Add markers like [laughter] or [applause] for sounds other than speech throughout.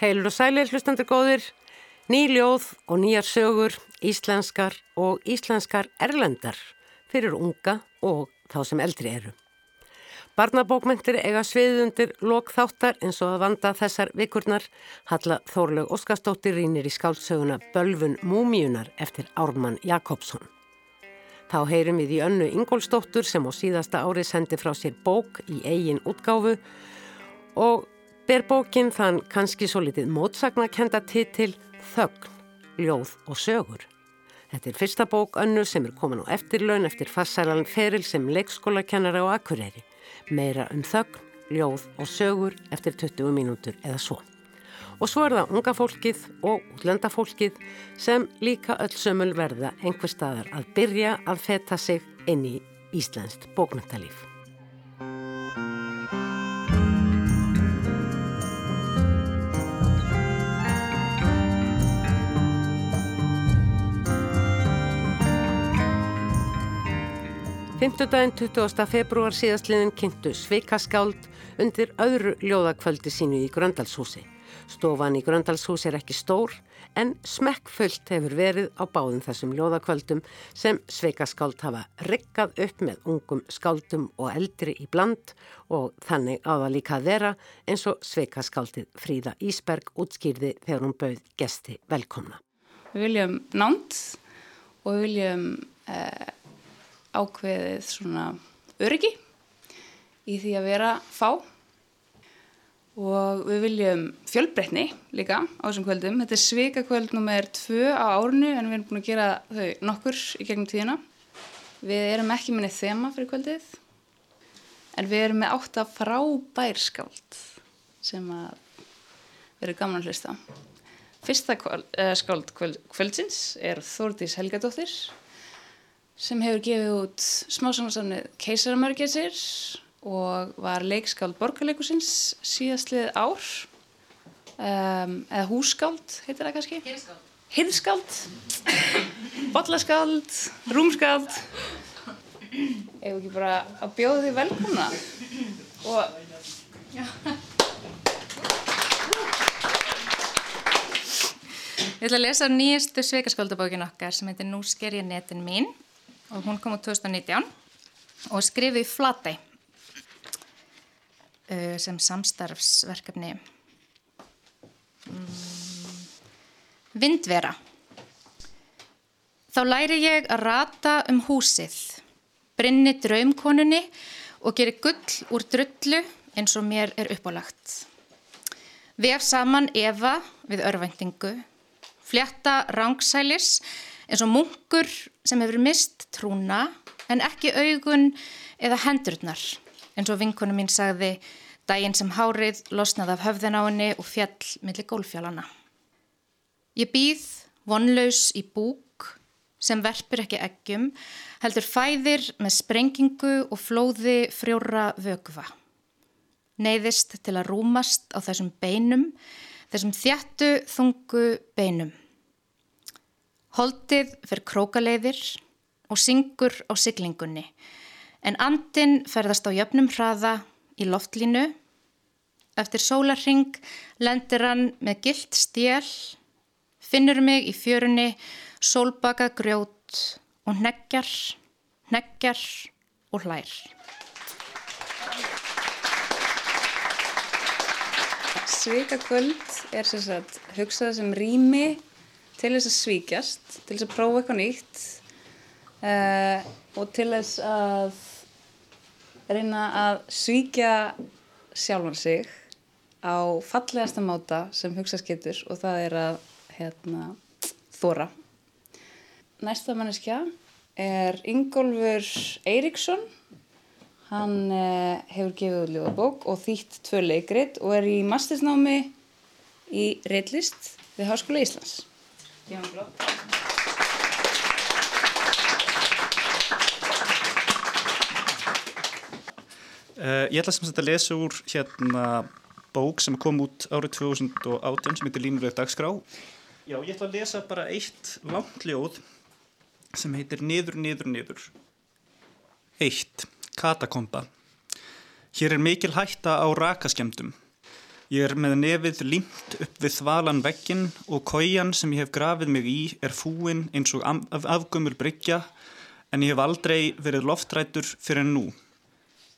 Heilur og sælir hlustandi góðir, nýljóð og nýjar sögur, íslenskar og íslenskar erlendar fyrir unga og þá sem eldri eru. Barnabókmyndir eiga sviðundir lok þáttar eins og að vanda þessar vikurnar Halla Þórlaug Óskarstóttir rínir í skáldsöguna Bölfun Múmiunar eftir Ármann Jakobsson. Þá heyrum við í önnu Ingólstóttur sem á síðasta ári sendi frá sér bók í eigin útgáfu og ber bókin þann kannski svo litið mótsagnakenda titil Þögn, ljóð og sögur. Þetta er fyrsta bók önnu sem er komin á eftirlaun eftir farsælan feril sem leikskólakennara á Akureyri. Meira um þögn, ljóð og sögur eftir 20 mínútur eða svo. Og svo er það unga fólkið og útlenda fólkið sem líka öll sömul verða einhver staðar að byrja að feta sig inn í Íslandst bókmyntalíf. 5. daginn 20. februar síðastliðin kynntu Sveikaskáld undir öðru ljóðakvöldi sínu í Gröndalshúsi. Stofan í Gröndalshúsi er ekki stór en smekkfullt hefur verið á báðum þessum ljóðakvöldum sem Sveikaskáld hafa rikkað upp með ungum skáldum og eldri í bland og þannig á það líka vera eins og Sveikaskáldið Fríða Ísberg útskýrði þegar hún bauð gesti velkomna. Við viljum nánt og við viljum eh, ákveðið svona öryggi í því að vera fá og við viljum fjölbreytni líka á þessum kvöldum. Þetta er svikakvöld nr. 2 á árnu en við erum búin að gera þau nokkur í gegnum tíðina. Við erum ekki minnið þema fyrir kvöldið en við erum með átta frábær skáld sem að verður gaman að hlusta. Fyrsta kvöld, uh, skáld kvöld, kvöldsins er Þórdís Helgadóttir sem hefur gefið út smásamarsamnið Keisaramörgjessir og var leikskáld borgarleikusins síðastlið ár. Um, eða húskáld heitir það kannski? Hirðskáld. Botlaskáld Rúmskáld. Eða ekki bara að bjóða því velkomna? Og Ég ætla að lesa nýjastu sveikaskóldabókin okkar sem heitir Nú sker ég netin mín og hún kom á 2019 og skrifið Flatey uh, sem samstarfsverkefni mm, Vindvera Þá læri ég að rata um húsið, brinni draumkonunni og geri gull úr drullu eins og mér er uppálagt. Vef saman Eva við örvæntingu, fletta rángsælis eins og munkur sem hefur mist trúna en ekki augun eða hendurnar eins og vinkonu mín sagði daginn sem hárið losnaði af höfðin á henni og fjall millir gólfjálana. Ég býð vonlaus í búk sem verpur ekki eggjum heldur fæðir með sprengingu og flóði frjóra vögva. Neiðist til að rúmast á þessum beinum, þessum þjættu þungu beinum. Holdið fyrir krókaleiðir og syngur á siglingunni en andin ferðast á jöfnum hraða í loftlínu. Eftir sólarring lendir hann með gilt stjél, finnur mig í fjörunni, sólbaka grjót og neggjar, neggjar og hlær. Svíkakvöld er sem sagt hugsað sem rými til þess að svíkjast, til þess að prófa eitthvað nýtt uh, og til þess að reyna að svíkja sjálfan sig á fallegasta máta sem hugsa skittur og það er að hérna, þóra. Næsta manneskja er Ingólfur Eiríksson. Hann uh, hefur gefið ljóðabók og þýtt tvö leikrit og er í mastersnámi í reitlist við Háskóla Íslands. Tímanblóð. Uh, ég ætla sem sagt að lesa úr hérna bók sem kom út árið 2018 sem heitir Línuröð dagskrá. Já, ég ætla að lesa bara eitt langt ljóð sem heitir Niður, niður, niður. Eitt, katakomba. Hér er mikil hætta á rakaskemdum. Ég er með nefið límt upp við þvalan veggin og kójan sem ég hef grafið mig í er fúin eins og af afgömmul bryggja en ég hef aldrei verið loftrætur fyrir nú.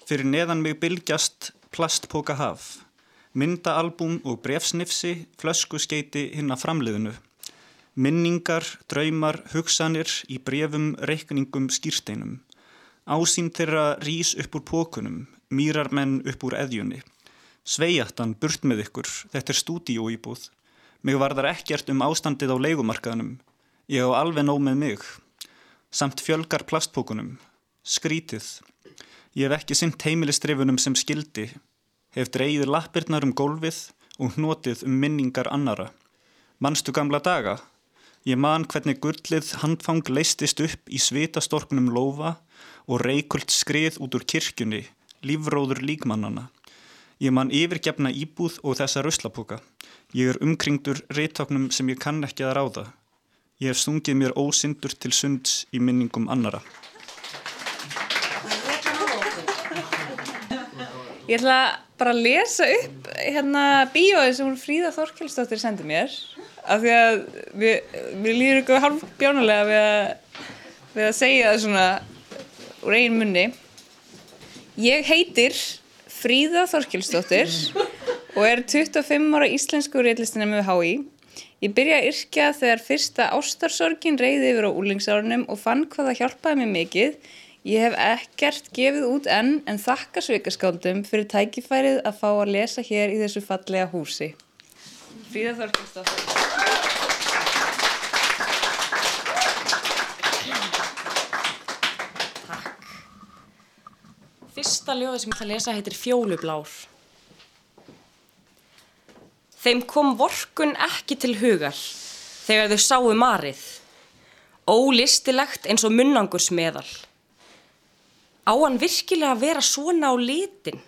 Fyrir neðan mig bylgjast plastpoka haf, myndaalbum og brefsnifsi, flöskuskeiti hinn að framliðinu. Minningar, draumar, hugsanir í brefum, reikningum, skýrsteinum. Ásýn þeirra rís upp úr pókunum, mýrar menn upp úr eðjunni. Sveiattan, burt með ykkur, þetta er stúdíó íbúð. Mig varðar ekkert um ástandið á leikumarkaðnum. Ég á alveg nóg með mig. Samt fjölgar plastpókunum. Skrítið. Ég hef ekki synt heimilistrifunum sem skildi. Hef dreyið lappirnar um gólfið og hnotið um minningar annara. Manstu gamla daga? Ég man hvernig gullið handfang leistist upp í svitastorknum lofa og reikult skrið út úr kirkjunni, lífróður líkmannana. Ég man yfirgefna íbúð og þessa ruslapuka. Ég er umkringdur reyttáknum sem ég kann ekki að ráða. Ég hef stungið mér ósindur til sunds í minningum annara. Ég ætla bara að lesa upp hérna bíóið sem Fríða Þorkelsdóttir sendi mér af því að við, við líður ykkur halv bjánulega við að, við að segja það svona úr einn munni Ég heitir Fríða Þorkelsdóttir og er 25 ára íslensku reillistina með HÍ Ég byrja að yrkja þegar fyrsta ástarsorgin reyði yfir á úlingsárunum og fann hvað það hjálpaði mér mikið Ég hef ekkert gefið út enn en þakka sveikaskáldum fyrir tækifærið að fá að lesa hér í þessu fallega húsi. Fríða Þorkelsdóttir. Fyrsta ljóði sem ég ætla að lesa heitir Fjólublár. Þeim kom vorkun ekki til hugar þegar þau sáu marið. Ólistilegt eins og munnangur smeðal. Á hann virkilega að vera svona á litin?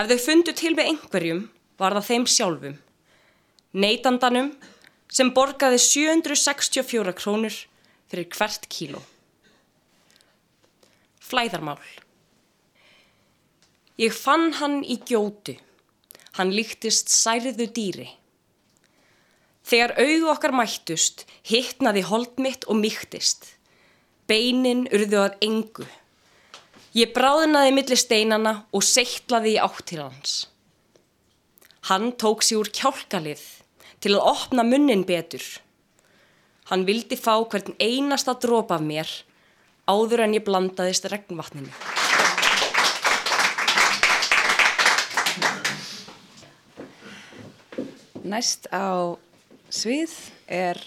Ef þau fundu til með einhverjum var það þeim sjálfum. Neitandanum sem borgaði 764 krónur fyrir hvert kíló. Flæðarmál. Ég fann hann í gjótu. Hann líktist særiðu dýri. Þegar auðu okkar mættust, hittnaði hold mitt og mýktist. Beinin urðu að engu. Ég bráðnaði millir steinana og seittlaði í átt til hans. Hann tók sér úr kjálkalið til að opna munnin betur. Hann vildi fá hvern einasta dróp af mér áður en ég blandaðist regnvatninu. Næst á svið er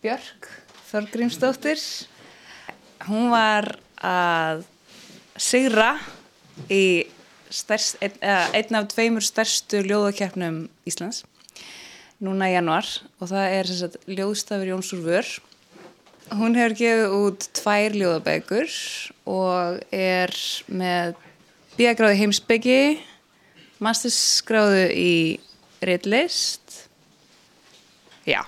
Björk Þorgrímsdóttir. Hún var að sigra í stærst, ein, einn af tveimur stærstu ljóðakeppnum Íslands núna í januar og það er sagt, ljóðstafur Jóns úr vör. Hún hefur gefið út tvær ljóðabækur og er með bíagráði heimsbyggi, masterskráðu í reitlist. Já.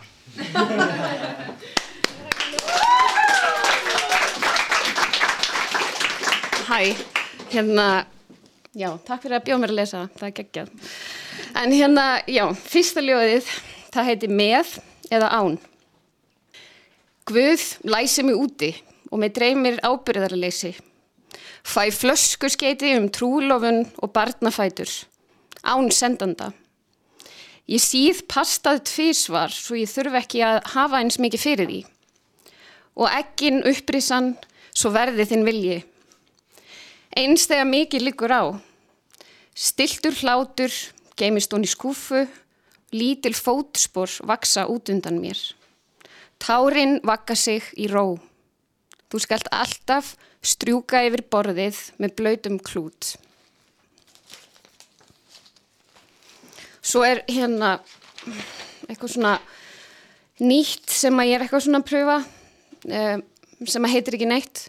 Hæ, hérna, já, takk fyrir að bjóða mér að lesa, það er geggjað. En hérna, já, fyrsta ljóðið, það heiti Með eða Án. Guð læsi mig úti og með dreymir ábyrðarleysi. Fæ flösku skeiti um trúlofun og barnafætur. Án sendanda. Ég síð pastað tvísvar svo ég þurfi ekki að hafa eins mikið fyrir því. Og ekkin upprisan svo verði þinn vilji. Eins þegar mikið liggur á. Stiltur hlátur, geimist hún í skúfu, lítil fótspor vaksa út undan mér. Tárin vakka sig í ró. Þú skalt alltaf strjúka yfir borðið með blöytum klút. Svo er hérna eitthvað svona nýtt sem að ég er eitthvað svona að pröfa, um, sem að heitir ekki neitt.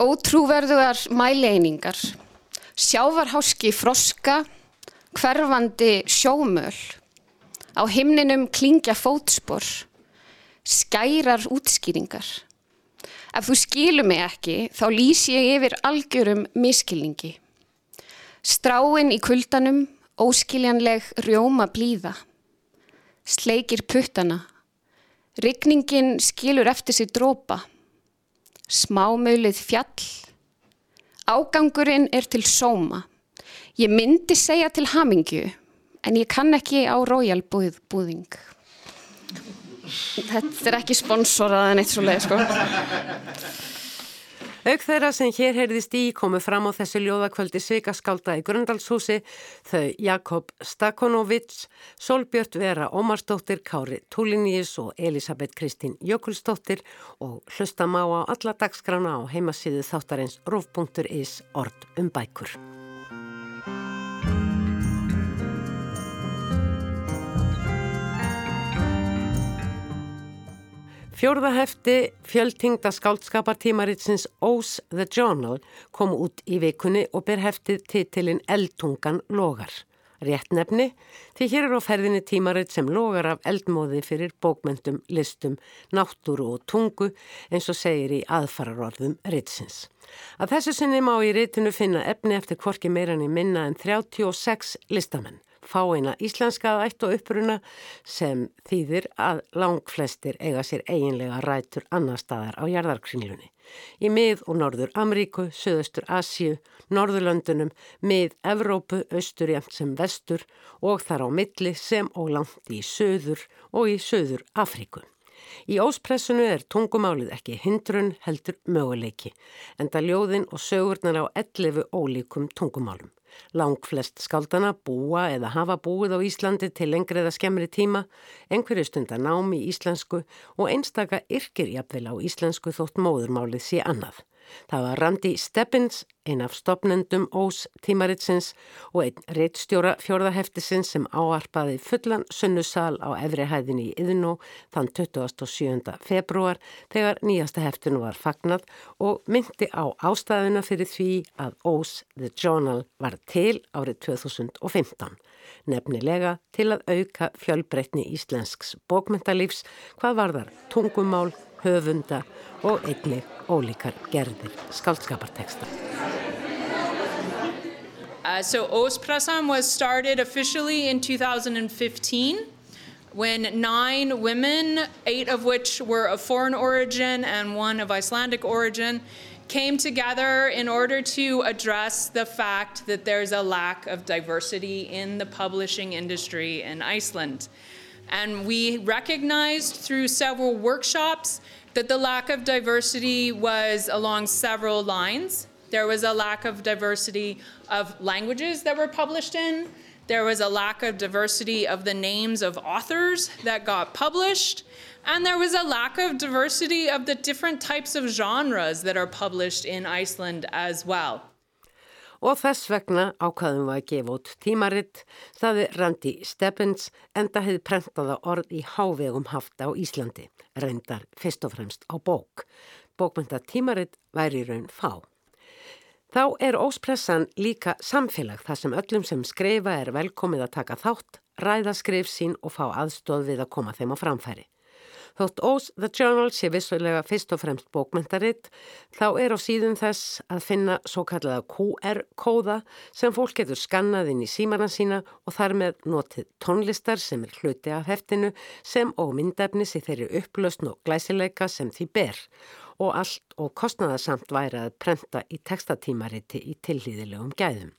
Ótrúverðugar mæleiningar, sjávarháski froska, hverfandi sjómöl, Á himninum klingja fótspor, skærar útskýringar. Ef þú skilur mig ekki, þá lýs ég yfir algjörum miskilningi. Stráin í kuldanum, óskiljanleg rjóma blíða. Sleikir puttana. Rygningin skilur eftir sig drópa. Smámaulið fjall. Ágangurinn er til sóma. Ég myndi segja til hamingju, en ég kann ekki á Royal búð, búðing. Þetta er ekki sponsorað en eitt svo leið, sko. Auk þeirra sem hér heyrðist í komu fram á þessu ljóðakvöldi Svikaskálda í Grundalshúsi þau Jakob Stakonovic, Solbjörn Vera Ómarsdóttir, Kári Túliníus og Elisabeth Kristín Jökulsdóttir og hlusta má á alla dagskrána á heimasíðu þáttarins rúf.is orð um bækur. Fjórða hefti fjöldtingda skáldskapartímaritsins Ós the Journal kom út í vikunni og ber heftið titilinn Eldtungan logar. Rétt nefni því hér er á ferðinni tímaritt sem logar af eldmóði fyrir bókmyndum, listum, náttúru og tungu eins og segir í aðfararorðum ritsins. Að þessu sinni má í ritinu finna efni eftir kvorki meirann í minna en 36 listamenn fáina íslenskað ætt og uppruna sem þýðir að langflestir eiga sér eiginlega rætur annar staðar á jarðarkringlunni. Í mið og norður Amríku, söðustur Asju, norðurlöndunum, mið Evrópu, austur jæmt sem vestur og þar á milli sem og langt í söður og í söður Afríku. Í óspressunu er tungumálið ekki hindrun heldur möguleiki, enda ljóðin og sögurnar á 11 ólíkum tungumálum. Lang flest skaldana búa eða hafa búið á Íslandi til lengri eða skemmri tíma, einhverju stundar námi í íslensku og einstaka yrkir jafnvel á íslensku þótt móðurmálið sé annað. Það var Randi Steppins, einn af stopnendum Ós tímaritsins og einn reittstjóra fjórðaheftisins sem áarpaði fullan sunnusal á efrihæðinni í Yðnó þann 27. februar þegar nýjasta heftinu var fagnad og myndi á ástæðuna fyrir því að Ós The Journal var til árið 2015. Nefnilega til að auka fjölbreytni íslensks bókmyndalífs hvað var þar tungumál, höfunda og einnig ólíkar gerðir skaldskaparteksta. Uh, so Osprasam was started officially in 2015 when nine women, eight of which were of foreign origin and one of Icelandic origin, came together in order to address the fact that there's a lack of diversity in the publishing industry in Iceland. And we recognized through several workshops that the lack of diversity was along several lines. There was a lack of diversity of languages that were published in. There was a lack of diversity of the names of authors that got published. And there was a lack of diversity of the different types of genres that are published in Iceland as well. Og þess vegna ákvaðum við að gefa út tímaritt staði Randi Stebbins enda hefði prentaða orð í hávegum hafta á Íslandi, reyndar fyrst og fremst á bók. Bókmynda tímaritt væri raun fá. Þá er óspressan líka samfélag þar sem öllum sem skreifa er velkomið að taka þátt, ræða skrif sín og fá aðstóð við að koma þeim á framfæri. Þótt Ós The Journal sé vissulega fyrst og fremst bókmentaritt, þá er á síðun þess að finna svo kallaða QR-kóða sem fólk getur skannað inn í símarna sína og þar með notið tónlistar sem er hluti af heftinu sem og myndefnis í þeirri upplösn og glæsileika sem því ber og allt og kostnaðarsamt væri að prenta í textatímariti í tillýðilegum gæðum.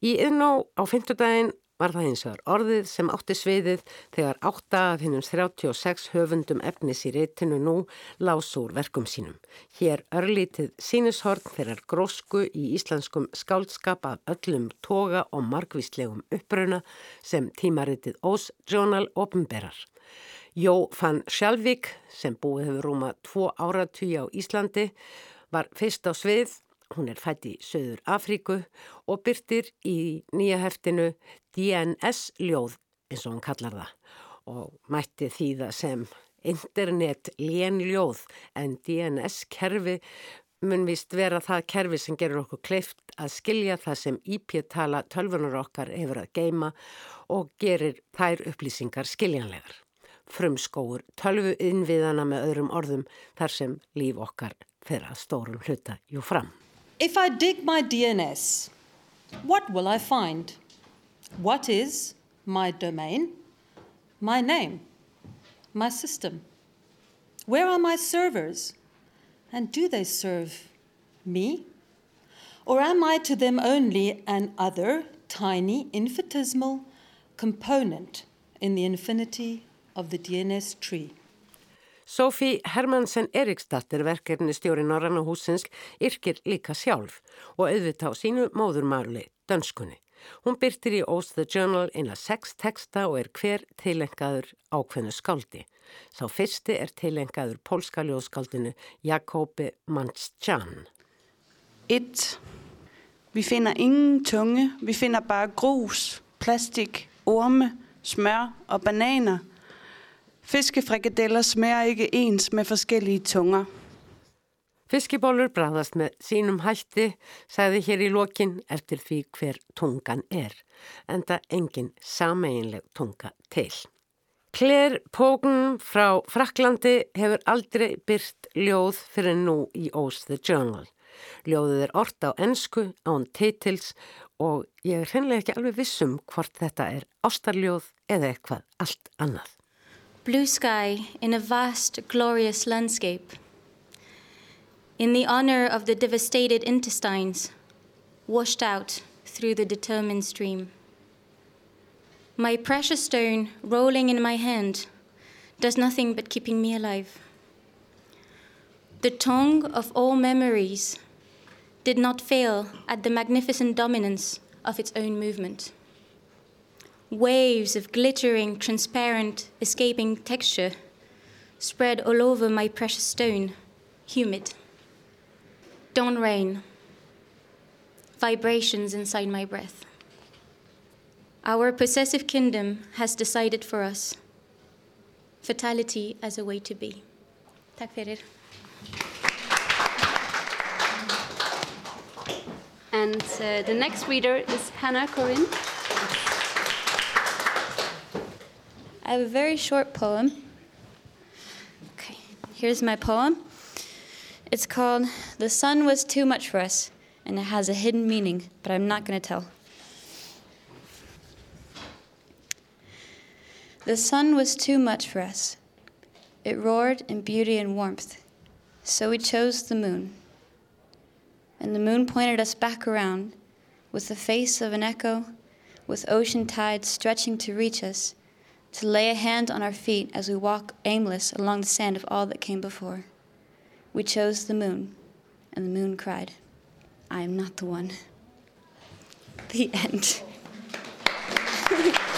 Í innó á fymtudaginn var það eins og orðið sem átti sviðið þegar átta af hinnum 36 höfundum efnis í reytinu nú lás úr verkum sínum. Hér örlítið sínishorn þeirrar grósku í íslenskum skáldskap af öllum toga og margvíslegum uppröuna sem tímaritið Ós Journal ofinberar. Jó fann Sjálfvík sem búið hefur rúma tvo áratví á Íslandi var fyrst á svið Hún er fætt í Söður Afríku og byrtir í nýja heftinu DNS-ljóð eins og hún kallar það og mætti því það sem internet lénljóð en DNS-kerfi mun vist vera það kerfi sem gerur okkur kleift að skilja það sem IP-tala tölvunar okkar hefur að geima og gerir þær upplýsingar skiljanlegar. Frumskóur tölvu innviðana með öðrum orðum þar sem líf okkar fyrir að stórum hluta jú fram. If I dig my DNS, what will I find? What is my domain? My name? My system? Where are my servers? And do they serve me? Or am I to them only an other, tiny, infinitesimal component in the infinity of the DNS tree? Sofí Hermansen Eriksdatter, verkefni stjóri Norranna húsins, yrkir líka sjálf og auðvitað á sínu móðurmáli, dönskunni. Hún byrtir í Oath the Journal eina sex texta og er hver tilengaður ákveðnu skáldi. Sá fyrsti er tilengaður pólska ljóðskáldinu Jakobi Manstjan. 1. Vi finder ingen tunge, vi finder bare grus, plastik, orme, smør og bananer. Fiskefrikadeller smager ikke ens med forskellige tunger. Fiskibólur bræðast með sínum hætti, sagði hér í lokin eftir því hver tungan er, en það engin sameinleg tunga til. Claire Pogan frá Fraklandi hefur aldrei byrt ljóð fyrir nú í Oath the Journal. Ljóðið er orrt á ennsku án titils og ég er hreinlega ekki alveg vissum hvort þetta er ástarljóð eða eitthvað allt annað. Blue sky in a vast, glorious landscape. In the honor of the devastated intestines, washed out through the determined stream. My precious stone rolling in my hand does nothing but keeping me alive. The tongue of all memories did not fail at the magnificent dominance of its own movement. Waves of glittering, transparent, escaping texture spread all over my precious stone, humid. Dawn rain, vibrations inside my breath. Our possessive kingdom has decided for us fatality as a way to be. Tack för. And uh, the next reader is Hannah Corinne. I have a very short poem. Okay, here's my poem. It's called The Sun Was Too Much for Us, and it has a hidden meaning, but I'm not going to tell. The sun was too much for us. It roared in beauty and warmth. So we chose the moon. And the moon pointed us back around with the face of an echo, with ocean tides stretching to reach us, to lay a hand on our feet as we walk aimless along the sand of all that came before. We chose the moon, and the moon cried, I am not the one. [laughs] The end. [laughs]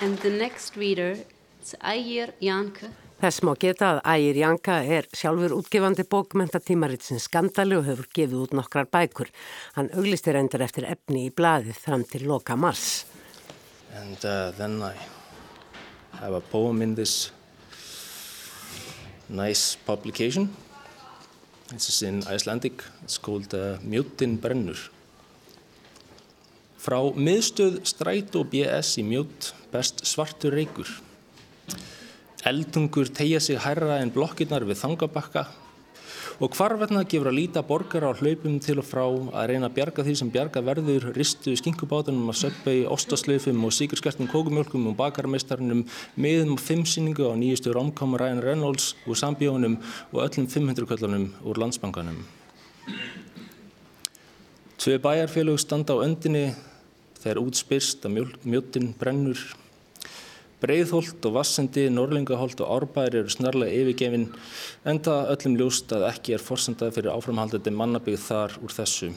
And the next reader is Ægir Janke. Þess má geta að Ægir Janka er sjálfur útgefandi bókmentatímaritsins skandali og hefur gefið út nokkrar bækur. Hann auglistir endur eftir efni í bladið fram til loka mars. And uh, then I have a poem in this nice publication. This is in Icelandic. It's called uh, Mjóttin brennur. Frá miðstöð stræt og BS í mjótt best svartur reykur. Eldungur tegja sig hærra en blokkirnar við þangabakka og hvarvetna gefur að líta borgar á hlaupum til og frá að reyna að bjarga því sem bjarga verður, ristu skinkubátunum að söpbei, ostasleifum og síkurskertum kókumjölkum og bakarmeistarnum miðum og fimmsýningu á nýjustu romkomu Ryan Reynolds úr sambíónum og öllum 500 köllunum úr landsbankanum. Tvei bæjarfélög standa á öndinni þegar útspyrst að mjóttin brennur. Breiðholt og Vassendi, Norlingaholt og Árbær eru snarlega yfirgefin enda öllum ljóst að ekki er forsendað fyrir áframhaldandi mannabyggð þar úr þessu.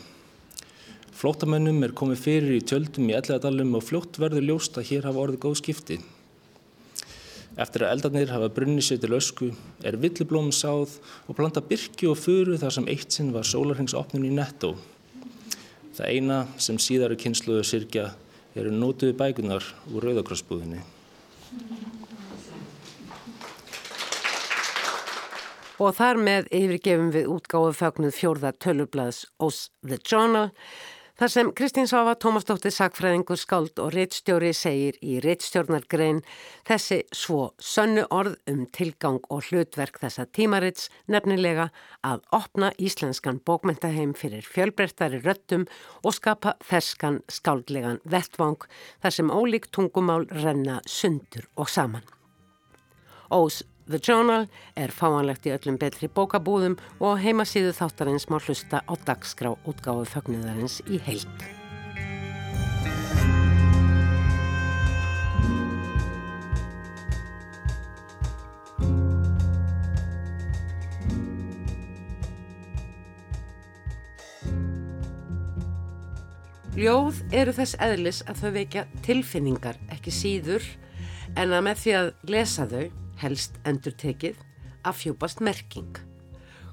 Flótamönnum er komið fyrir í tjöldum í Ellegadalum og fljótt verður ljóst að hér hafa orðið góð skipti. Eftir að eldarnir hafa brunni sér til ösku er villiblóm sáð og planta byrki og furu þar sem eitt sinn var sólarhengsopnun í nettó. Það eina sem síðari kynsluðu sirkja eru nótuði bækunar úr Rauðakrossbúðinni. Og þar með yfirgefum við útgáðu fögnuð fjórða tölublaðs Os The Journal Þar sem Kristín Sáfa, Tómasdóttir, Sakfræðingur, Skáld og Rittstjóri segir í Rittstjórnargrein þessi svo sönnu orð um tilgang og hlutverk þessa tímarits nefnilega að opna íslenskan bókmentaheim fyrir fjölbreyttari röttum og skapa ferskan skáldlegan vettvang þar sem ólík tungumál renna sundur og saman. Ós The Journal er fáanlegt í öllum betri bókabúðum og heimasíðu þáttarins má hlusta á dagskrá útgáðu fögnuðarins í heilt. Ljóð eru þess eðlis að þau vekja tilfinningar ekki síður en að með því að lesa þau helst endur tekið, afhjúpast merking.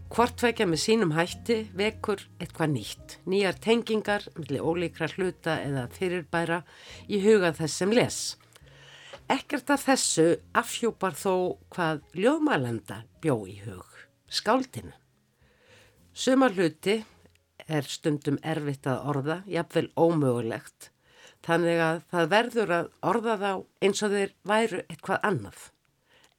Hvortveikja með sínum hætti vekur eitthvað nýtt, nýjar tengingar millir ólíkra hluta eða fyrirbæra í huga þess sem les. Ekkert af þessu afhjúpar þó hvað ljóðmælenda bjó í hug, skáldinu. Suma hluti er stundum erfitt að orða, jafnvel ómögulegt, þannig að það verður að orða þá eins og þeir væru eitthvað annað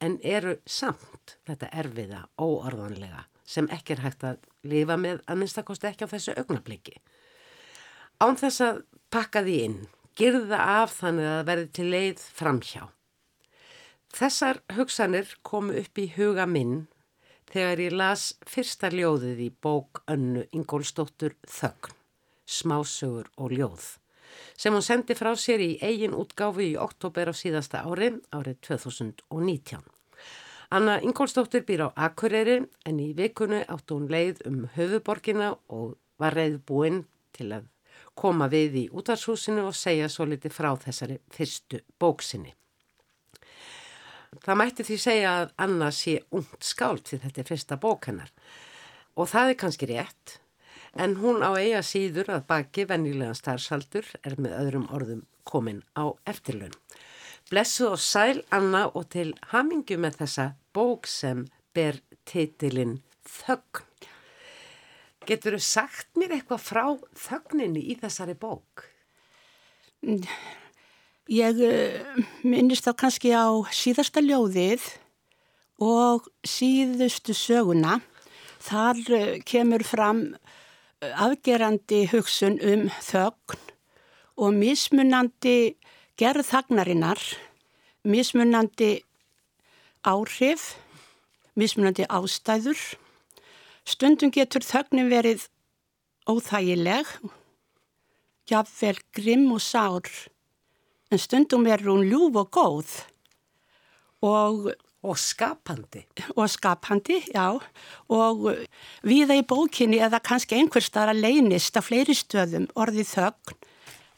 en eru samt þetta erfiða, óorðanlega sem ekki er hægt að lifa með að minnstakosti ekki á þessu augnabliki. Án þess að pakka því inn, girða af þannig að verði til leið framhjá. Þessar hugsanir komu upp í huga minn þegar ég las fyrsta ljóðið í bók önnu Ingólstóttur Þögn, smásögur og ljóð sem hún sendi frá sér í eigin útgáfu í oktober á síðasta ári, árið 2019. Anna Ingólstóttir býr á Akureyri en í vikunu átt hún leið um höfuborgina og var reið búinn til að koma við í útarshúsinu og segja svo litið frá þessari fyrstu bóksinni. Það mætti því segja að Anna sé ungt skált því þetta er fyrsta bók hennar og það er kannski rétt en hún á eiga síður að baki vennilegan starfsaldur er með öðrum orðum komin á eftirlun. Blessu og sæl Anna og til hamingu með þessa bók sem ber titilinn Þögn. Getur þú sagt mér eitthvað frá þögninni í þessari bók? Ég uh, minnist þá kannski á síðasta ljóðið og síðustu söguna. Þar uh, kemur fram afgerandi hugsun um þögn og mismunandi gerð þagnarinnar, mismunandi áhrif, mismunandi ástæður. Stundum getur þögnin verið óþægileg, jafnvel grimm og sár, en stundum verður hún ljúf og góð og Og skapandi. Og skapandi, já. Og viða í bókinni eða kannski einhver starf að leynist á fleiri stöðum orðið þögn.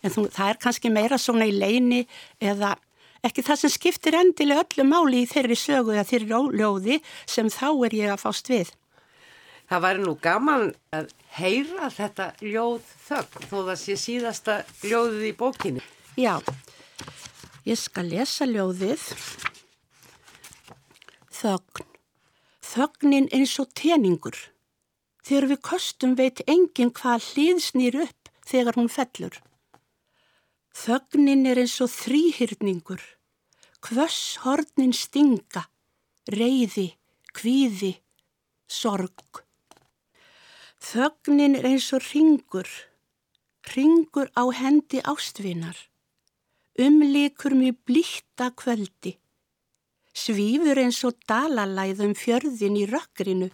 En þú, það er kannski meira svona í leyni eða ekki það sem skiptir endilega öllu máli í þeirri sögu eða þeirri ljóði sem þá er ég að fást við. Það væri nú gaman að heyra þetta ljóð þögn þó það sé síðasta ljóðið í bókinni. Já, ég skal lesa ljóðið þögn. Þögnin eins og teningur. Þegar við kostum veit enginn hvað hlið snýr upp þegar hún fellur. Þögnin er eins og þrýhyrningur. Hvöss hornin stinga, reyði, kvíði, sorg. Þögnin er eins og ringur, ringur á hendi ástvinar. Umlikur mjög blíkta kvöldi svífur eins og dalalæðum fjörðin í rökkrinu.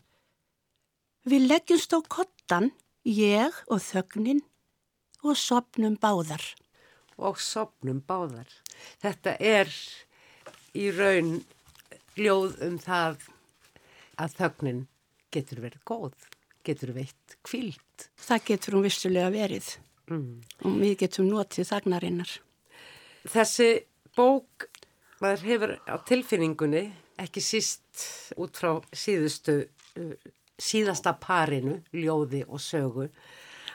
Við leggjumst á kottan, ég og þögnin og sopnum báðar. Og sopnum báðar. Þetta er í raun ljóð um það að þögnin getur verið góð, getur veitt kvílt. Það getur hún vissulega verið mm. og við getum notið þagnarinnar. Þessi bók maður hefur á tilfinningunni ekki síst út frá síðustu uh, síðasta parinu, ljóði og sögu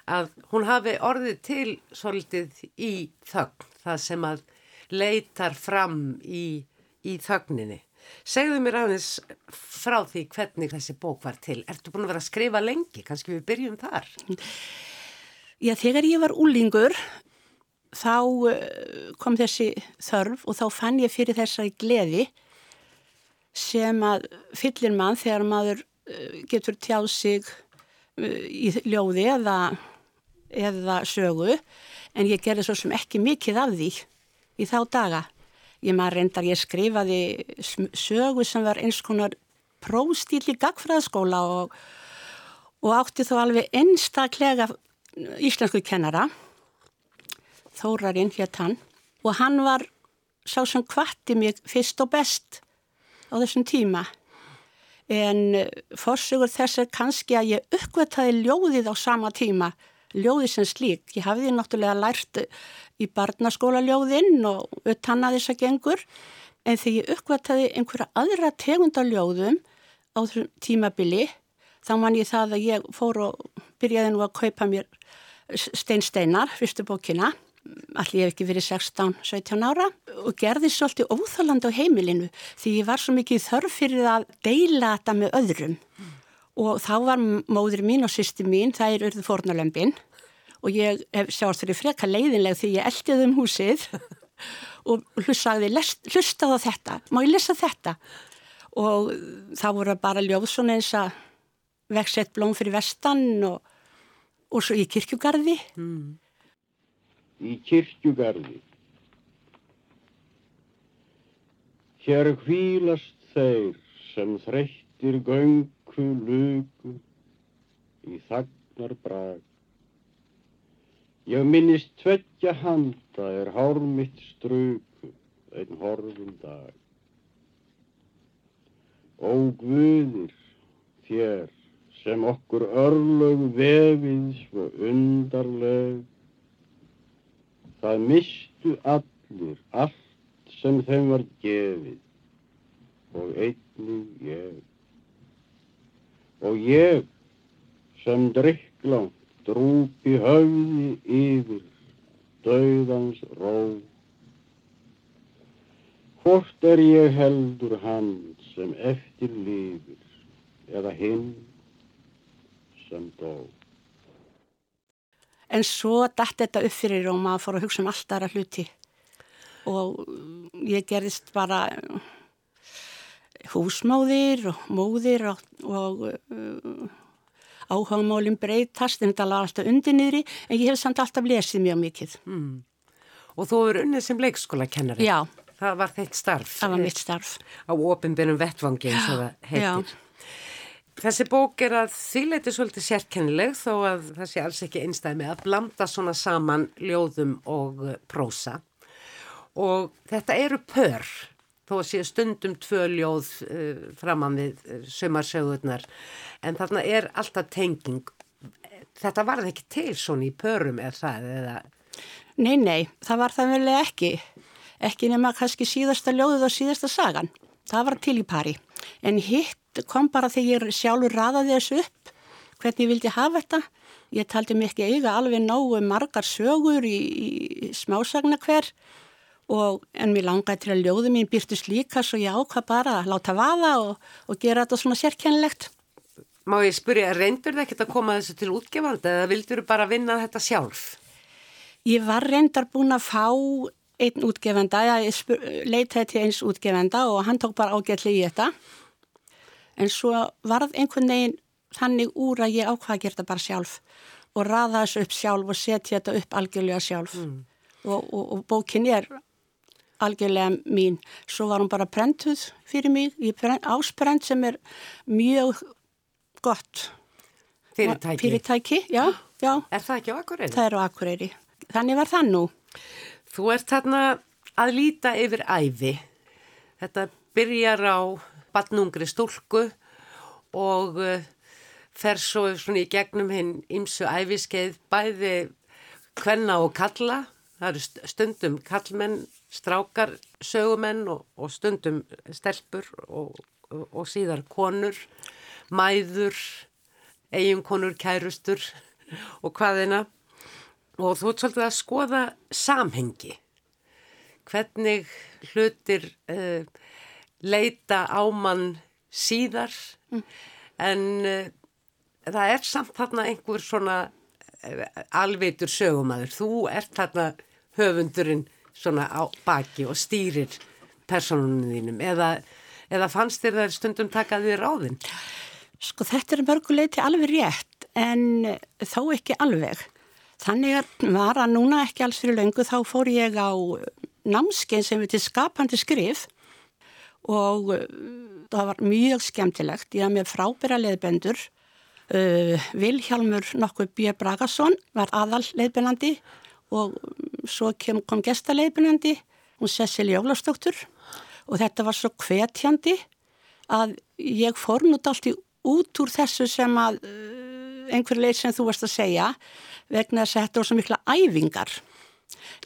að hún hafi orðið til svolítið í þögn, það sem að leitar fram í, í þögninni. Segðu mér aðeins frá því hvernig þessi bók var til. Ertu búin að vera að skrifa lengi? Kanski við byrjum þar? Já, þegar ég var úlingur þá eh, kom þessi þörf og þá fann ég fyrir þessari gleði sem að fyllir mann þegar maður eh, getur tjáð sig eh, í ljóði eða, eða sögu en ég gerði svo sem ekki mikið af því í þá daga. Ég maður reyndar, ég skrifaði sögu sem var eins konar próstíl í gagfræðaskóla og, og átti þó alveg einstaklega íslensku kennara, Þórarinn hétt hann, og hann var sá sem kvatti mig fyrst og best á þessum tíma. En fórsögur þess er kannski að ég uppkvætaði ljóðið á sama tíma ljóði sem slík. Ég hafiði náttúrulega lært í barnaskóla ljóðinn og utanna þess að gengur en þegar ég uppkvæmtaði einhverja aðra tegunda ljóðum á þessum tímabili þá man ég það að ég fór og byrjaði nú að kaupa mér Stein Steinar, fyrstu bókina allir ég hef ekki verið 16-17 ára og gerði svolítið óþáland á heimilinu því ég var svo mikið þörf fyrir að deila þetta með öðrum mm og þá var móður mín og sýsti mín, það er urðu fórnalömpin og ég sjáast fyrir freka leiðinlega því ég eldiði um húsið [laughs] og hlussaði, hlustaði á þetta, má ég lesa þetta? Og þá voru bara ljóð svona eins að veksett blóm fyrir vestan og, og svo í kirkjugarði. Mm. Í kirkjugarði. Hér hvílast þeir sem þreyttir göng luku, luku, í þagnar brag. Ég minnist tveggja handa er hár mitt struku, einn horfum dag. Ó Guðir, þér sem okkur örlög vefið svo undarleg, það mistu allir allt sem þeim var gefið og einnig ég og ég sem drikklátt drúpi höfði yfir dauðans ró. Hvort er ég heldur hann sem eftir lifir eða hinn sem dó. En svo dætt þetta upp fyrir og maður fór að hugsa um allt aðra hluti og ég gerðist bara húsmáðir og móðir og, og uh, áhagamálinn breytast en þetta laði alltaf undir niðri en ég hef samt alltaf lesið mjög mikið. Mm. Og þú eru unnið sem leikskólakennari? Já. Það var þeitt starf? Það var mitt starf. Á ofinbyrjum vettvangi eins og það heitir. Já. Þessi bók er að þýleiti svolítið sérkennileg þó að það sé alls ekki einstæði með að blanda svona saman ljóðum og prósa. Og þetta eru pör þó að sé stundum tvö ljóð uh, framann við uh, eh, sömarsögurnar en þarna er alltaf tenging. Þetta var það ekki til svona í pörum eða það eða? Nei, nei, það var það vel ekki. Ekki nema kannski síðasta ljóðuð og síðasta sagan. Það var til í pari. En hitt kom bara þegar ég sjálfur raðaði þessu upp hvernig ég vildi hafa þetta ég taldi ekki eiga alveg nógu margar sögur í, í smásagna hver og en mér langaði til að ljóðu mín byrtist líka svo ég ákvað bara að láta vaða og, og gera þetta svona sérkennilegt. Má ég spyrja, reyndur það ekkert að koma þessu til útgefandi eða vildur þú bara vinna þetta sjálf? Ég var reyndar búin að fá einn útgefenda, ég leitaði til eins útgefenda og hann tók bara ágætli í þetta en svo varð einhvern veginn þannig úr að ég ákvaði að gera þetta bara sjálf og raða þessu upp sjálf og setja þetta upp algjörlega sjálf mm. og, og, og bókin er algjörlega mín. Svo var hún bara prentuð fyrir mig, ásprent sem er mjög gott. Fyrirtæki? Fyrirtæki, já, já. Er það ekki á Akureyri? Það er á Akureyri. Þannig var það nú. Þú ert þarna að líta yfir æfi. Þetta byrjar á batnungri stúlku og uh, fer svo í gegnum hinn ímsu æfiskeið bæði hvenna og kalla. Það eru stundum kallmenn strákar sögumenn og, og stundum stelpur og, og, og síðar konur, mæður, eiginkonur, kærustur [laughs] og hvaðina og þú ert svolítið að skoða samhengi hvernig hlutir uh, leita á mann síðar en uh, það er samt þarna einhver svona uh, alveitur sögumæður. Þú ert þarna höfundurinn svona á baki og stýrir personunum þínum eða, eða fannst þér það stundum takaði ráðinn? Sko þetta er mörguleiti alveg rétt en þó ekki alveg. Þannig var að núna ekki alls fyrir löngu þá fór ég á námskein sem við til skapandi skrif og uh, það var mjög skemmtilegt. Ég haf með frábæra leðbendur. Uh, Vilhjálmur nokkuð B. Bragason var aðal leðbennandi og svo kom, kom gestaleðbennandi hún Cecilie Jólastóttur og þetta var svo hvetjandi að ég fór nút allt í út úr þessu sem að uh, einhver leið sem þú varst að segja vegna þess að þetta voru svo mikla æfingar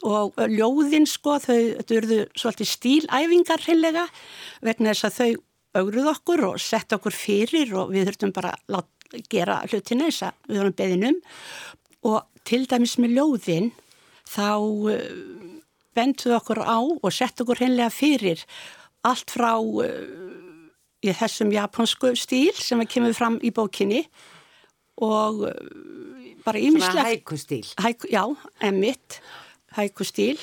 og ljóðin sko þau, eruðu svolítið stílæfingar heimlega vegna þess að þau augruð okkur og sett okkur fyrir og við þurftum bara að gera hlutina þess að við vorum beðinum og til dæmis með ljóðin þá bentuð okkur á og sett okkur heimlega fyrir allt frá í þessum japansku stíl sem kemur fram í bókinni og bara ímislegt. Svona hækustíl. Hæk, já, emitt, hækustíl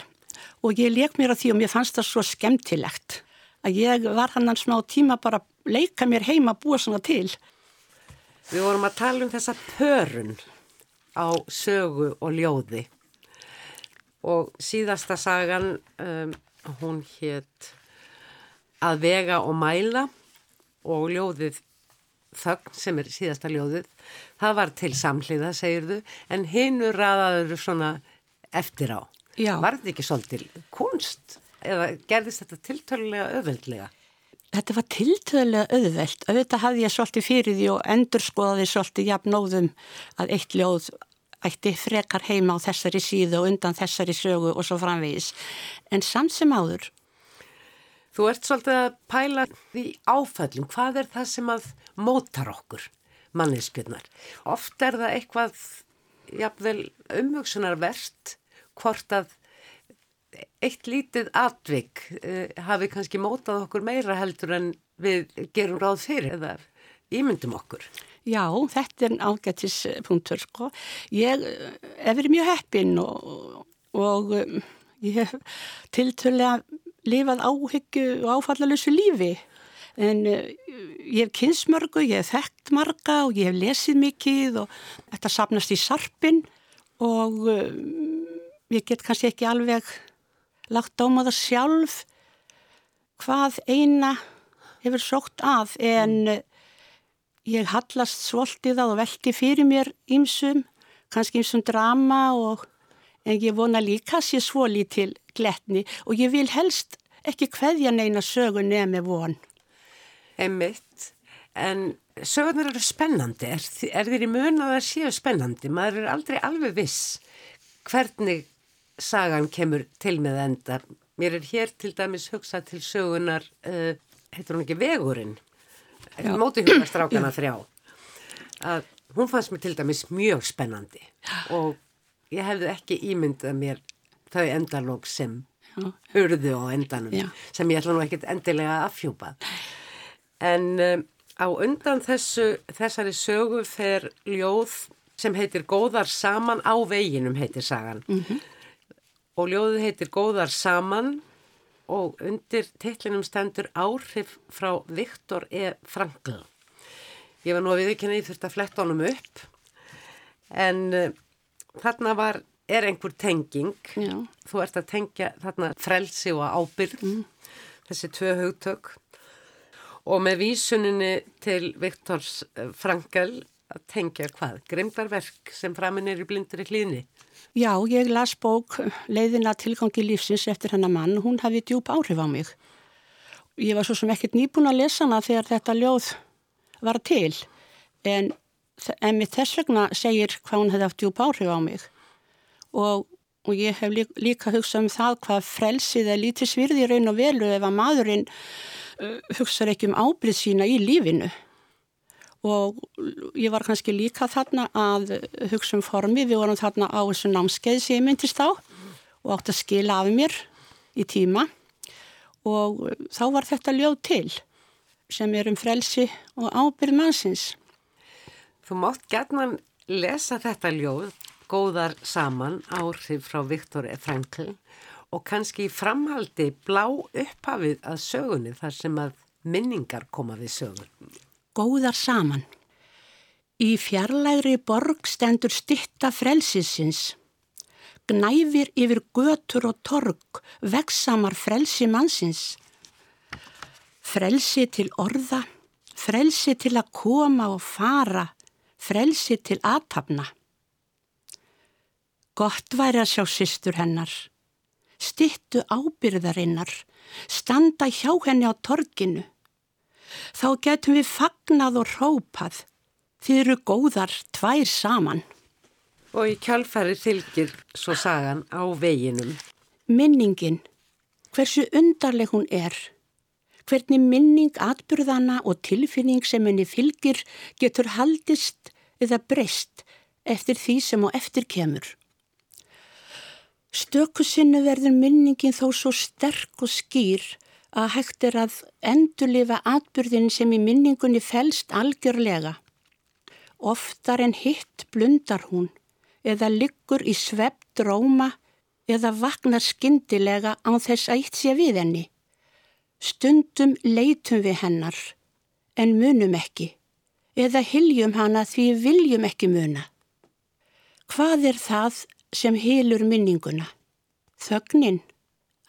og ég leik mér á því og mér fannst það svo skemmtilegt að ég var hann smá tíma bara að leika mér heima að búa svona til. Við vorum að tala um þessa pörun á sögu og ljóði og síðasta sagan, um, hún hétt að vega og mæla og ljóðið þögn sem er síðasta ljóðið, það var til samhliða, segir þú, en hinur raðaður svona eftir á. Já. Var þetta ekki svolítil kunst eða gerðist þetta tiltölulega öðveldlega? Þetta var tiltölulega auðvelt. Auðvitað hafði ég svolítið fyrir því og endur skoðaði svolítið jafnóðum að eitt ljóð ætti frekar heima á þessari síðu og undan þessari sögu og svo framvegis. En samt sem áður. Þú ert svolítið að pæla því áfællum. Hvað er það sem að mótar okkur, manneskjöldnar? Oft er það eitthvað jafnvel umhugsunarvert hvort að eitt lítið atvik uh, hafi kannski mótað okkur meira heldur en við gerum ráð fyrir eða ímyndum okkur. Já, þetta er ágættispunktur sko. Ég hef verið mjög heppin og, og ég hef tiltölega lifað áhyggju og áfallalösu lífi en ég hef kynsmörgu, ég hef þekkt marga og ég hef lesið mikið og þetta sapnast í sarpin og ég get kannski ekki alveg lagt á maður sjálf hvað eina hefur sókt að en ég hallast svolítið að og velti fyrir mér ímsum, kannski ímsum drama og en ég vona líka að sé svo lítil gletni og ég vil helst ekki hveðja neina sögu nefn von. Emmitt, en sögurnar eru spennandi, er, er þeir í mun að það séu spennandi? Maður er aldrei alveg viss hvernig sagan kemur til með endar. Mér er hér til dæmis hugsað til sögunar, uh, heitur hún ekki Vegurinn, mótuhjólastrákana þrjá. Að hún fannst mér til dæmis mjög spennandi og ég hefði ekki ímyndað mér þau endalók sem hurðu á endanum Já. sem ég ætla nú ekkert endilega að afhjúpa. En um, á undan þessu, þessari sögu fer ljóð sem heitir Góðar saman á veginum heitir sagan. Mhm. Og ljóðið heitir Góðar saman og undir titlinum stendur áhrif frá Viktor E. Frankl. Ég var nú að viðkynna ég þurfti að fletta honum upp en uh, þarna var, er einhver tenging. Já. Þú ert að tengja þarna frelsi og ábyrg, þessi tvö hugtök og með vísuninni til Viktors eh, Frankl að tengja hvað? Grimdarverk sem framinn er í blindri hlýðni. Já, ég las bók leiðina tilgangi lífsins eftir hennar mann hún hafi djúb áhrif á mig. Ég var svo sem ekkert nýbúin að lesa hana þegar þetta ljóð var til en, en með þess vegna segir hvað hún hefði haft djúb áhrif á mig og, og ég hef líka, líka hugsað um það hvað frelsið er lítið svirði raun og velu ef að maðurinn uh, hugsaður ekki um ábyrð sína í lífinu og ég var kannski líka þarna að hugsa um formi, við vorum þarna á þessu námskeið sem ég myndist á og átt að skila af mér í tíma og þá var þetta ljóð til sem er um frelsi og ábyrð mannsins. Þú mátt gætnan lesa þetta ljóð, góðar saman, áhrif frá Viktor E. Frankl og kannski framhaldi blá upphafið að sögunni þar sem að minningar koma við sögun. Góðar saman. Í fjarlægri borg stendur stitta frelsisins. Gnæfir yfir götur og torg, veksamar frelsi mannsins. Frelsi til orða, frelsi til að koma og fara, frelsi til aðtapna. Gott væri að sjá systur hennar, stittu ábyrðarinnar, standa hjá henni á torginu. Þá getum við fagnað og rópað, þið eru góðar tvær saman. Og í kjálfæri fylgir svo sagan á veginum. Minningin, hversu undarleg hún er, hvernig minning atbyrðana og tilfinning sem henni fylgir getur haldist eða breyst eftir því sem á eftir kemur. Stöku sinnu verður minningin þó svo sterk og skýr að hægt er að endurlifa atbyrðin sem í minningunni fælst algjörlega. Oftar en hitt blundar hún eða liggur í svepp dróma eða vaknar skyndilega á þess að eitt sé við henni. Stundum leitum við hennar en munum ekki eða hyljum hana því viljum ekki muna. Hvað er það sem hilur minninguna? Þögnin,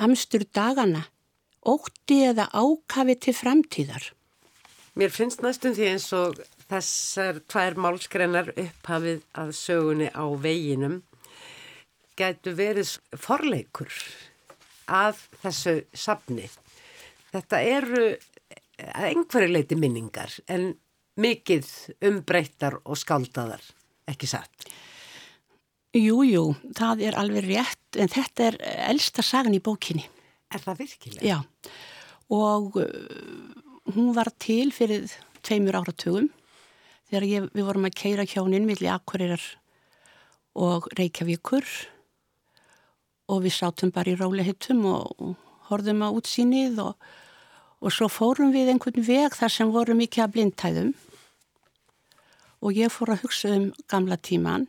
amstur dagana, ótti eða ákafi til framtíðar. Mér finnst næstum því eins og þessar tvær málskrennar upphafið að sögunni á veginum gætu verið forleikur að þessu safni. Þetta eru að einhverju leiti minningar en mikið umbreyttar og skáldaðar, ekki satt. Jú, jú, það er alveg rétt en þetta er elsta sagan í bókinni. Er það virkilega? Já, og uh, hún var til fyrir tveimur áratugum þegar ég, við vorum að keira hjónin millir Akureyrar og Reykjavíkur og við sátum bara í rólihittum og, og horfum á útsýnið og, og svo fórum við einhvern veg þar sem voru mikið að blindtæðum og ég fór að hugsa um gamla tíman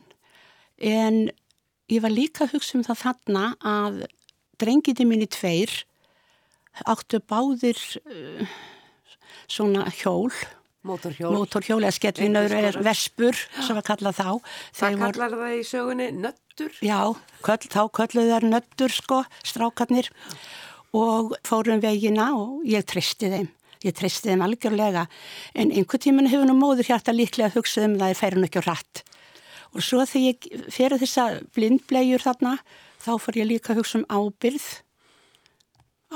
en ég var líka að hugsa um það þarna að drengiti minni tveir áttu báðir uh, svona hjól Mótorhjól. Mótorhjól eða skellinur eða vespur sem var kallað þá. Það kallar það í sögunni nöttur? Já, köll, þá kölluð þær nöttur sko, strákarnir og fórum vegina og ég tristi þeim. Ég tristi þeim algjörlega en einhver tíman hefur nú móður hjarta líklega að hugsa um það er færin ekki á rætt. Og svo þegar ég fyrir þessa blindblegjur þarna þá fór ég líka að hugsa um ábyrð,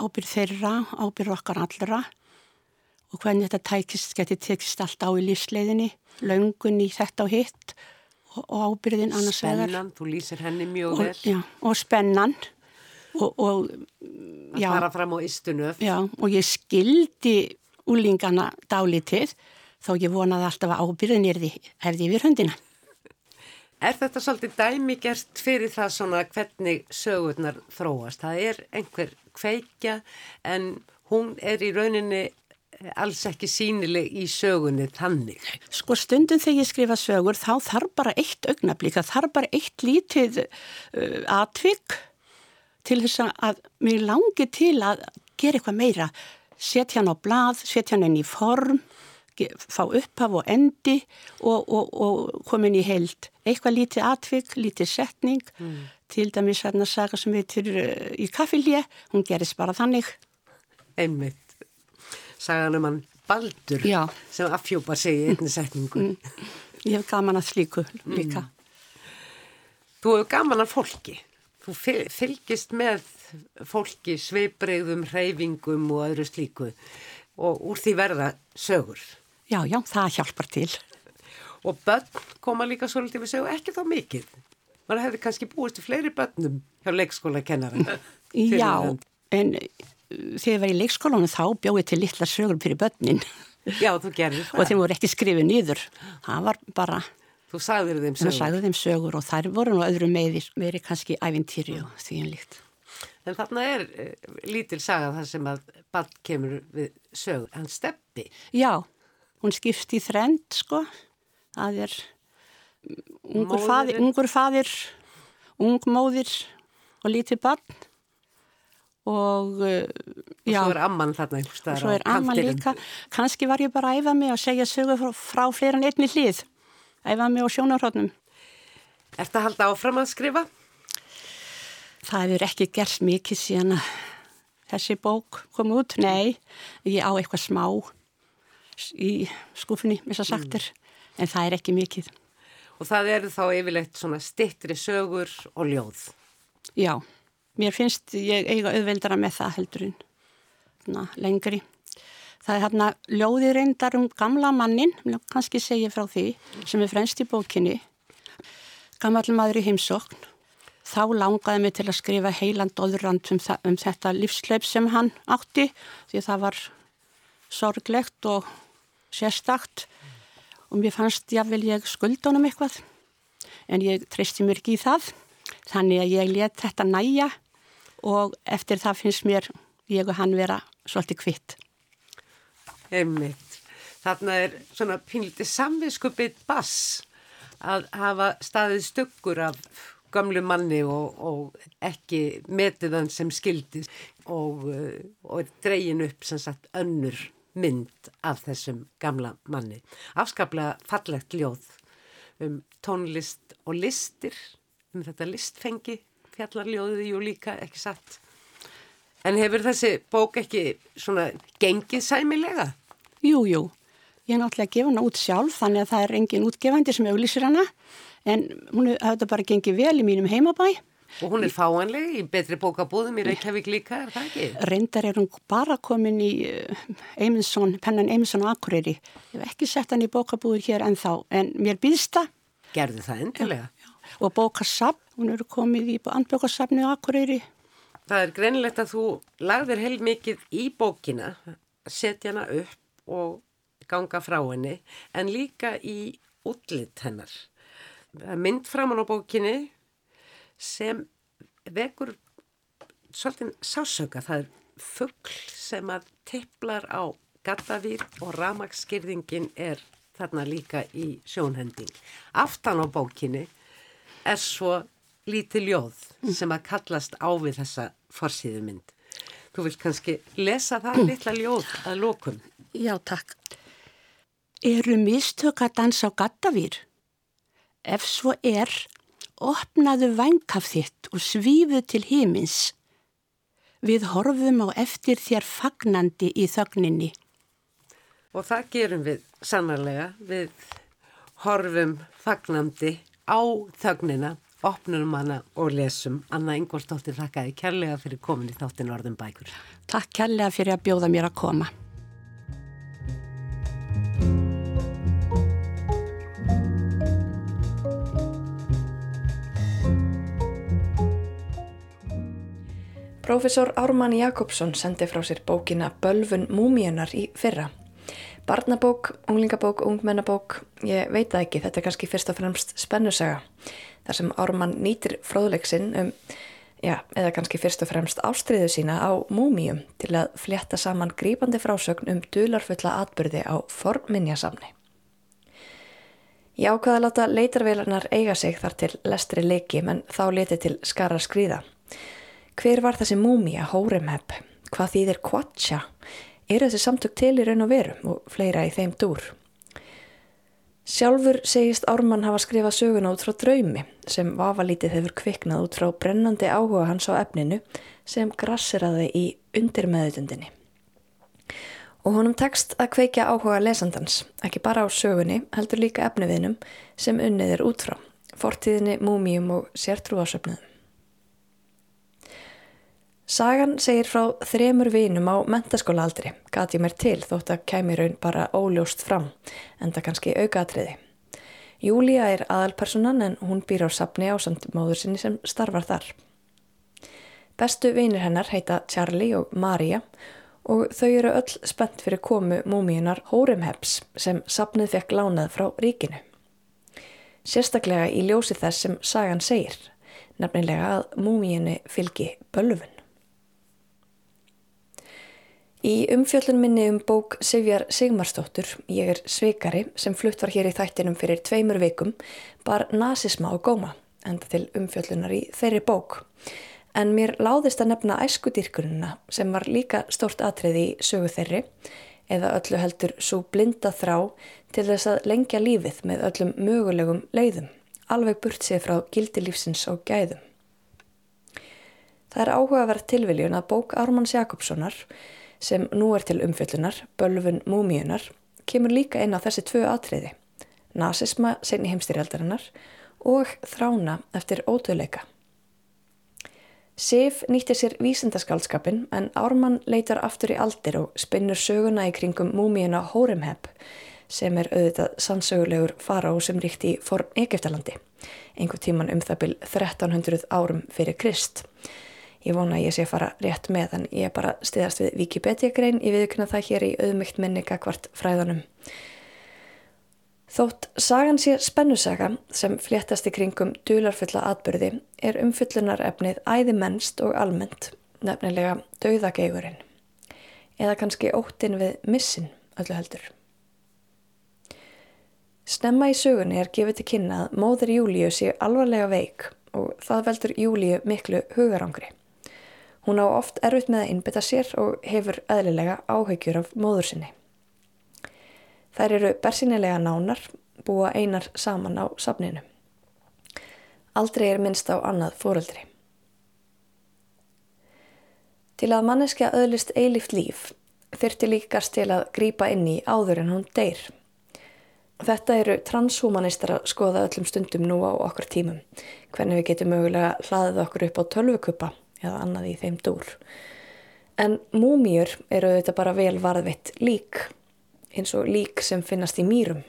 ábyrð þeirra, ábyrð okkar allra og hvernig þetta tækist, geti tekist allt á í lífsleiðinni, löngun í þetta og hitt og, og ábyrðin annars vegar. Spennan, þú lýsir henni mjög vel. Já, og spennan og, og að fara fram á istunöf. Já, og ég skildi úlingana dálítið þó ég vonaði alltaf að ábyrðin er hefði yfir höndina. Er þetta svolítið dæmigert fyrir það svona hvernig sögurnar þróast? Það er einhver kveikja en hún er í rauninni alls ekki sínileg í sögunni þannig. Sko stundum þegar ég skrifa sögur þá þarf bara eitt augnablík, það þarf bara eitt lítið uh, atvik til þess að mér langi til að gera eitthvað meira. Setja hann á blað, setja hann inn í form, fá upphaf og endi og, og, og komin í heild. Eitthvað lítið atvik, lítið setning, mm. til dæmis hérna saga sem heitir uh, í kaffilje, hún gerist bara þannig. Einmitt sagan um hann Baldur Já. sem affjópar sig í einni setningu. Mm. Ég hef gaman að slíku líka. Mm. Þú hefur gaman að fólki. Þú fylgist með fólki, sveibreyðum, hreyfingum og öðru slíku og úr því verða sögur. Já, já, það hjálpar til. Og börn koma líka svolítið við sögu, ekki þá mikið. Man hefði kannski búist til fleiri börnum hjá leikskóla kennara. [laughs] Já, en þegar ég var í leikskólanum þá bjóði til litla sögur fyrir börnin. Já, þú gerði það. og þeim voru ekki skrifið nýður. Það var bara... Þú sagður þeim sögur. Það sagður þeim sögur og þær voru nú öðru meiri, meiri kannski ævintýri og því en líkt. En þarna er uh, lítil saga þar sem að ball kemur við sög, hann steppi. Já, hún skipst í þrend, sko. Það er ungur fadir, ungur fadir, ung móðir og lítið barn. Og, uh, og svo er amman þarna og svo er amman líka. Kannski var ég bara að æfa mig að segja sögu frá, frá fleira en einni hlið. Æfa mig á sjónarhóttnum Er þetta að halda áfram að skrifa? Það hefur ekki gert mikið síðan þessi bók kom út, nei ég á eitthvað smá í skufunni, eins og sagtir mm. en það er ekki mikið Og það eru þá yfirleitt svona stittri sögur og ljóð Já Mér finnst ég eiga auðveldara með það heldurinn, lengri. Það er hérna ljóði reyndar um gamla mannin, kannski segja frá því, sem er fremst í bókinni. Gammal maður í heimsókn. Þá langaði mig til að skrifa heiland óðurrand um, um þetta lífsleip sem hann átti, því það var sorglegt og sérstakt. Og mér fannst jáfnvel ég skuldunum eitthvað, en ég treysti mér ekki í það. Þannig að ég let þetta næja og eftir það finnst mér ég og hann vera svolítið kvitt. Einmitt. Þarna er svona pínliti samviskupið bass að hafa staðið stuggur af gamlu manni og, og ekki metið hann sem skildi og, og dreyin upp sem sagt önnur mynd af þessum gamla manni. Afskaplega fallegt ljóð um tónlist og listir, um þetta listfengi fjallarljóðið jú líka ekki satt. En hefur þessi bók ekki svona gengið sæmilega? Jú, jú. Ég er náttúrulega að gefa hana út sjálf þannig að það er engin útgefandi sem auðlýsir hana en hún hefði bara gengið vel í mínum heimabæ. Og hún er fáanleg í betri bókabúðum í Reykjavík líka, er það ekki? Reyndar er hún bara komin í Eymundsson, eh, pennan Eymundsson og Akureyri. Ég hef ekki sett hann í bókabúður hér en þá, en mér býðst það. Gerðu það endilega? Já, já. Og bókasafn, hún eru komið í andbókasafni á Akureyri. Það er greinilegt að þú lagðir heil mikið í bókina, setja hana upp og ganga frá henni, en líka í útlitt hennar. Mynd framann á bókinni sem vekur svolítið sásöka. Það er fuggl sem að teiplar á gattavýr og ramagsskyrðingin er þarna líka í sjónhending. Aftan á bókinni er svo lítið ljóð sem að kallast á við þessa forsýðu mynd. Þú vilt kannski lesa það litla ljóð að lókun? Já, takk. Eru mistök að dansa á gattavýr? Ef svo er, opnaðu vængaf þitt og svífu til hímins. Við horfum á eftir þér fagnandi í þögninni. Og það gerum við sannarlega. Við horfum fagnandi á þögnina, opnum hana og lesum. Anna Ingvarsdóttir þakkaði kærlega fyrir komin í þáttin orðum bækur. Takk kærlega fyrir að bjóða mér að koma. Profesor Ármann Jakobsson sendi frá sér bókina Bölfun múmíunar í fyrra. Barnabók, unglingabók, ungmennabók, ég veit það ekki, þetta er kannski fyrst og fremst spennusaga. Þar sem Ármann nýtir fróðleiksinn um, já, eða kannski fyrst og fremst ástriðu sína á múmíum til að fletta saman grípandi frásögn um dularfulla atbyrði á forminjasamni. Ég ákvaði að láta leitarveilarnar eiga sig þar til lestri leiki menn þá leti til skara skrýða. Hver var þessi múmia, Hóremheb? Hvað þýðir Quatcha? Er þessi samtök til í raun og veru og fleira í þeim dúr? Sjálfur segist Ármann hafa skrifað söguna út frá draumi sem vafalítið hefur kviknað út frá brennandi áhuga hans á efninu sem grasseraði í undirmeðutundinni. Og honum tekst að kveikja áhuga lesandans, ekki bara á sögunni, heldur líka efniviðnum sem unnið er út frá, fortíðinni, múmium og sértrúasöfnuðum. Sagan segir frá þremur vinum á mentaskóla aldri, gati mér til þótt að kæmi raun bara óljóst fram, en það kannski aukaðatriði. Júlia er aðalpersonan en hún býr á sapni á samt móður sinni sem starfar þar. Bestu vinir hennar heita Charlie og Maria og þau eru öll spennt fyrir komu múmíunar Hóremheps sem sapnið fekk lánað frá ríkinu. Sérstaklega í ljósi þess sem sagan segir, nefnilega að múmíinu fylgi bölvun. Í umfjöllun minni um bók Sivjar Sigmarsdóttur, Ég er svikari, sem flutt var hér í þættinum fyrir tveimur vikum, bar nazisma og góma, enda til umfjöllunar í þeirri bók. En mér láðist að nefna æskudýrkununa sem var líka stort atriði í sögu þeirri, eða öllu heldur svo blinda þrá til þess að lengja lífið með öllum mögulegum leiðum, alveg burt sér frá gildilífsins og gæðum. Það er áhugaverð tilviljun að bók Ármanns Jakobssonar sem nú er til umfjöllunar, bölfun múmíunar, kemur líka inn á þessi tvö atriði, nazisma senni heimstyrjaldarinnar og þrána eftir ótöðleika. Sif nýtti sér vísindaskaldskapin en Ármann leitar aftur í aldir og spinnur söguna í kringum múmíuna Hóremheb sem er auðvitað sannsögulegur fará sem ríkt í forn Egiptalandi, einhver tíman um það byl 1300 árum fyrir Krist. Ég vona að ég sé fara rétt með en ég er bara stiðast við Wikipedia grein ég viðkynna það hér í auðmygt minni kakvart fræðanum. Þótt sagan sé spennusaga sem fléttast í kringum dularfulla atbyrði er umfyllunar efnið æði mennst og almennt, nefnilega dauðageigurinn. Eða kannski óttin við missin öllu heldur. Snemma í sögunni er gefið til kynna að móður Júliu sé alvarlega veik og það veldur Júliu miklu hugarangri. Hún á oft erfitt með að innbytta sér og hefur eðlilega áhaugjur af móður sinni. Þær eru bersinilega nánar, búa einar saman á safninu. Aldrei er minnst á annað fóreldri. Til að manneskja öðlist eilift líf þyrti líkast til að grýpa inn í áður en hún deyr. Þetta eru transhumanistar að skoða öllum stundum nú á okkur tímum, hvernig við getum mögulega hlaðið okkur upp á tölvukuppa eða annað í þeim dúr. En múmjur eru þetta bara vel varðvitt lík, eins og lík sem finnast í mýrum.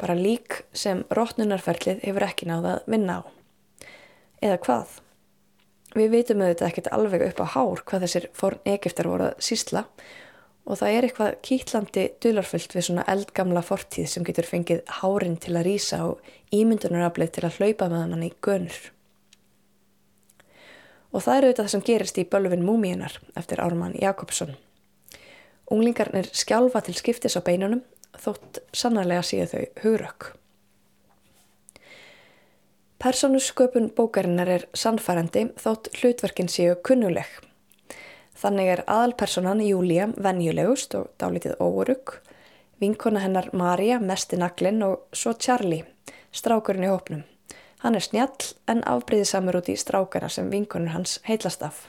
Bara lík sem rótnunarferlið hefur ekki náða að vinna á. Eða hvað? Við veitum auðvitað ekkert alveg upp á hár hvað þessir forn Egiptar voru að sísla og það er eitthvað kýtlandi dularfullt við svona eldgamla fortíð sem getur fengið hárin til að rýsa og ímyndunaraflið til að hlaupa með hann í gönur. Og það eru auðvitað það sem gerist í bölvin múmíunar eftir Ármann Jakobsson. Unglingarnir skjálfa til skiptis á beinunum þótt sannarlega séu þau hugrökk. Personusköpun bókarinnar er sannfærandi þótt hlutverkin séu kunnuleg. Þannig er aðalpersonan Júlia venjulegust og dálítið óurugg, vinkona hennar Marja mest í naglinn og svo Charlie, strákurinn í hópnum. Hann er snjall en afbreyðisamur út í strákana sem vinkonur hans heitlast af.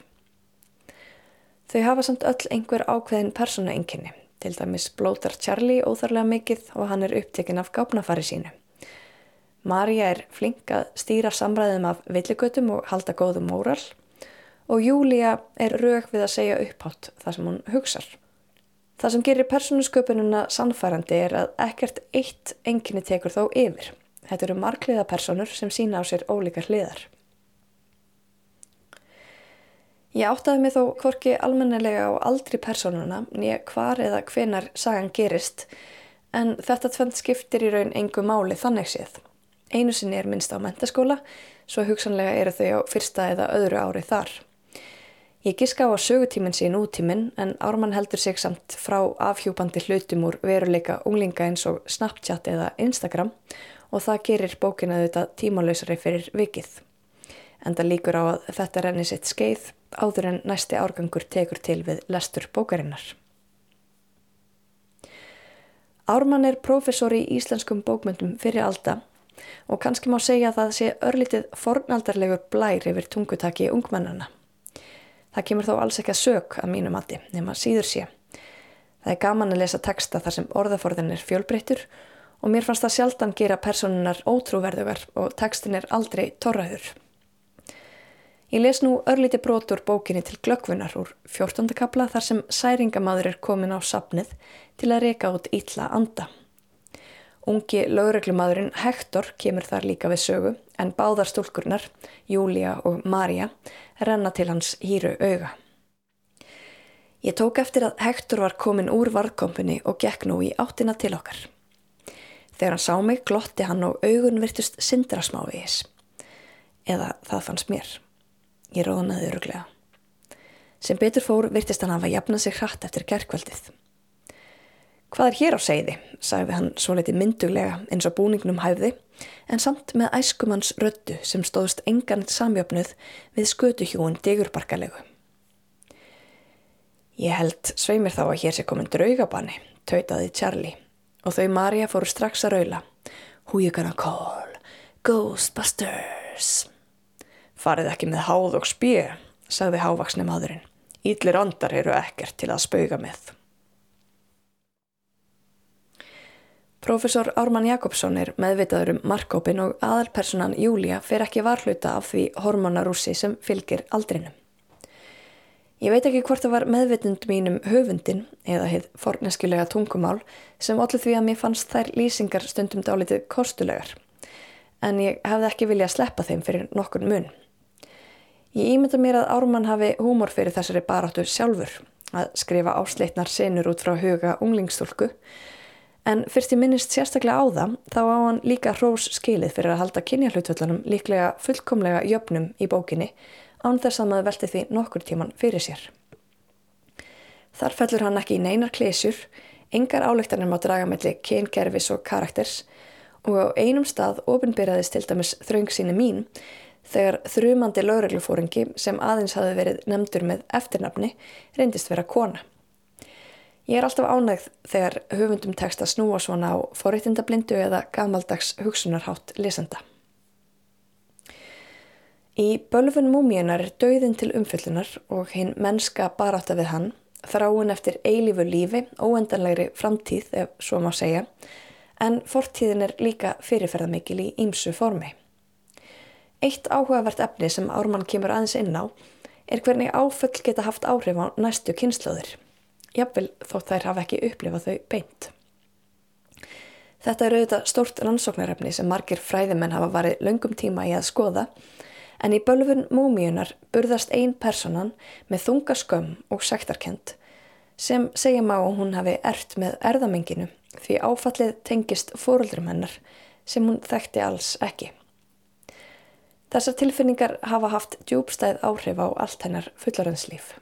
Þau hafa samt öll einhver ákveðin persónaenginni, til dæmis blótar Charlie óþarlega mikið og hann er upptekinn af gápnafari sínu. Marja er flink að stýra samræðum af villigötum og halda góðum móral og Júlia er raug við að segja upphátt það sem hún hugsar. Það sem gerir persónusköpununa sannfærandi er að ekkert eitt enginni tekur þó yfir. Þetta eru margliða personur sem sína á sér ólíkar hliðar. Ég áttaði mig þó hvorki almennelega á aldri personuna nýja hvar eða hvenar sagan gerist en þetta tvönd skiptir í raun engu máli þannig séð. Einu sinni er minnst á mentaskóla svo hugsanlega eru þau á fyrsta eða öðru ári þar. Ég giska á að sögutíminn sé nútíminn en Ármann heldur sig samt frá afhjúpandi hlutum úr veruleika unglinga eins og Snapchat eða Instagram og það gerir bókina þetta tímalösari fyrir vikið. Enda líkur á að þetta renni sitt skeið áður en næsti árgangur tekur til við lestur bókarinnar. Ármann er profesor í íslenskum bókmyndum fyrir alda og kannski má segja að það sé örlítið fornaldarlegur blær yfir tungutaki ungmennana. Það kemur þó alls ekki að sög að mínu mati nema síður sé. Það er gaman að lesa texta þar sem orðaforðin er fjölbreyttur og mér fannst það sjaldan gera personunar ótrúverðugar og tekstin er aldrei torraður. Ég les nú örlíti brotur bókinni til glöggvunar úr 14. kapla þar sem særingamadur er komin á sapnið til að reyka út ítla anda. Ungi lögreglumadurinn Hector kemur þar líka við sögu en báðar stúlkurnar, Júlia og Marja, renna til hans hýru auga. Ég tók eftir að Hector var komin úr varkompunni og gekk nú í áttina til okkar. Þegar hann sá mig glotti hann og augun virtust syndra smávegis. Eða það fannst mér. Ég róðnaði öruglega. Sem betur fór virtist hann hafa jafnað sig hratt eftir gerðkvöldið. Hvað er hér á segði, sagði hann svo litið mynduglega eins og búningnum hæfði, en samt með æskumanns röddu sem stóðst engan samjöfnuð við skötuhjúin digurbarkalegu. Ég held sveimir þá að hér sé komin draugabanni, tautaði Charlie, og þau Marja fóru strax að raula. Who you gonna call? Ghostbusters! Farið ekki með háð og spjö, sagði hávaksni maðurinn. Ídlir andar eru ekkert til að spauga með. Profesor Ármann Jakobsson er meðvitaður um markkópin og aðalpersonan Júlia fer ekki varhluta af því hormonarúsi sem fylgir aldrinum. Ég veit ekki hvort það var meðvitund mínum höfundin eða heið forneskulega tungumál sem allir því að mér fannst þær lýsingar stundum dálitið kostulegar en ég hefði ekki viljað sleppa þeim fyrir nokkur mun. Ég ímynda mér að Ármann hafi húmor fyrir þessari baráttu sjálfur að skrifa ásleitnar senur út frá huga unglingstúlku En fyrst ég minnist sérstaklega á það, þá á hann líka hrós skilið fyrir að halda kynjahlutvöldunum líklega fullkomlega jöfnum í bókinni án þess að maður velti því nokkur tíman fyrir sér. Þar fellur hann ekki í neinar klésjur, engar álektanir má draga melli kyngerfis og karakters og á einum stað ofinbyrjaðist til dæmis þraung síni mín þegar þrjumandi lögreglufóringi sem aðeins hafi verið nefndur með eftirnafni reyndist vera kona. Ég er alltaf ánægð þegar höfundum tekst að snúa svona á forréttindablindu eða gamaldags hugsunarhátt lesenda. Í bölfun múmíunar er dauðin til umfyllunar og hinn mennska baráta við hann, þráin eftir eilífu lífi, óendanlegri framtíð ef svo má segja, en fortíðin er líka fyrirferðamikil í ímsu formi. Eitt áhugavert efni sem Ármann kemur aðeins inn á er hvernig áföll geta haft áhrif á næstu kynnslóðir jafnvel þótt þær hafa ekki upplifað þau beint. Þetta er auðvitað stórt rannsóknarefni sem margir fræðimenn hafa varið löngum tíma í að skoða en í bölfun múmiunar burðast ein personan með þunga skömm og sektarkend sem segja má að hún hafi ert með erðamenginu því áfallið tengist fóröldrum hennar sem hún þekkti alls ekki. Þessar tilfinningar hafa haft djúbstæð áhrif á allt hennar fullarönslíf.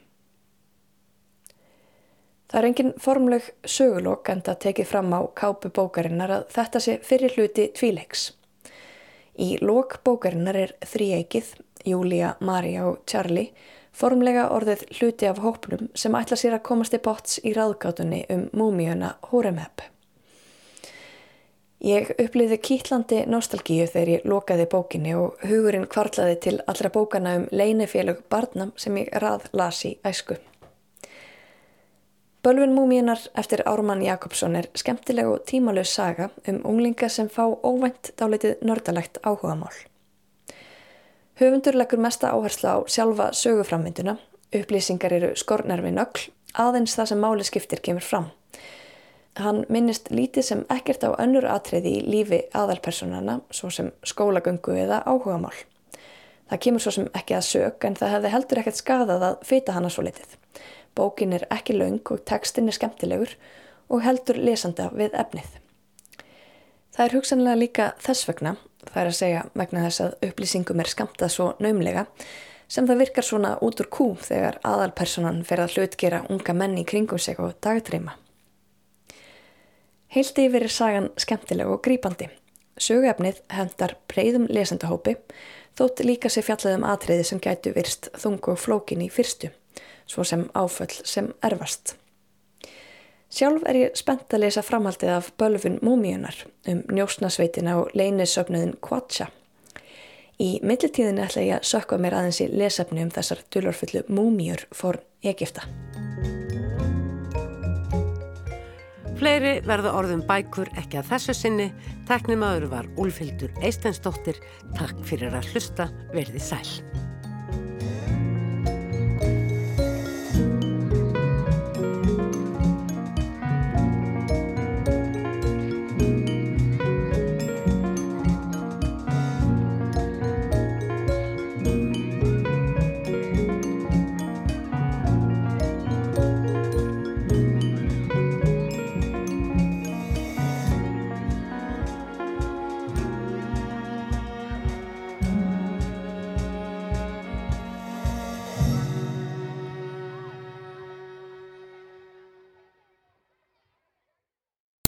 Það er engin formleg sögulokk en það tekið fram á kápu bókarinnar að þetta sé fyrir hluti tvíleiks. Í lok bókarinnar er þrýeikið, Júlia, Marja og Charlie, formlega orðið hluti af hópnum sem ætla sér að komast í bots í ráðgátunni um múmiuna Hóremheb. Ég uppliði kýtlandi nostalgíu þegar ég lokaði bókinni og hugurinn kvarlaði til allra bókana um leinefélög barnam sem ég rað lasi æsku. Bölvin múmínar eftir Ármann Jakobsson er skemmtileg og tímalös saga um unglinga sem fá óvænt dálitið nördalegt áhugamál. Höfundur leggur mesta áherslu á sjálfa söguframmynduna, upplýsingar eru skornar við nögl, aðeins það sem máli skiptir kemur fram. Hann minnist lítið sem ekkert á önnur atriði í lífi aðalpersonana, svo sem skólagöngu eða áhugamál. Það kemur svo sem ekki að sög en það hefði heldur ekkert skadað að fýta hana svo litið. Bókin er ekki laung og tekstin er skemmtilegur og heldur lesanda við efnið. Það er hugsanlega líka þess vegna, það er að segja vegna þess að upplýsingum er skamtað svo naumlega, sem það virkar svona út úr kú þegar aðalpersonan fer að hlutgera unga menni í kringum sig og dagdreima. Heildi yfir er sagan skemmtileg og grípandi. Söguefnið hendar breyðum lesandahópi, þótt líka sé fjallaðum atriði sem gætu virst þungu og flókin í fyrstu svo sem áföll sem erfast. Sjálf er ég spennt að lesa framhaldið af bölfun múmíunar um njósnasveitina og leinisöfnuðin Quatcha. Í millitíðinu ætla ég að sökka mér aðeins í lesefni um þessar dulorfullu múmíur fór Egipta. Fleiri verða orðum bækur ekki að þessu sinni. Teknimaður var Úlfildur Eistensdóttir. Takk fyrir að hlusta. Verði sæl.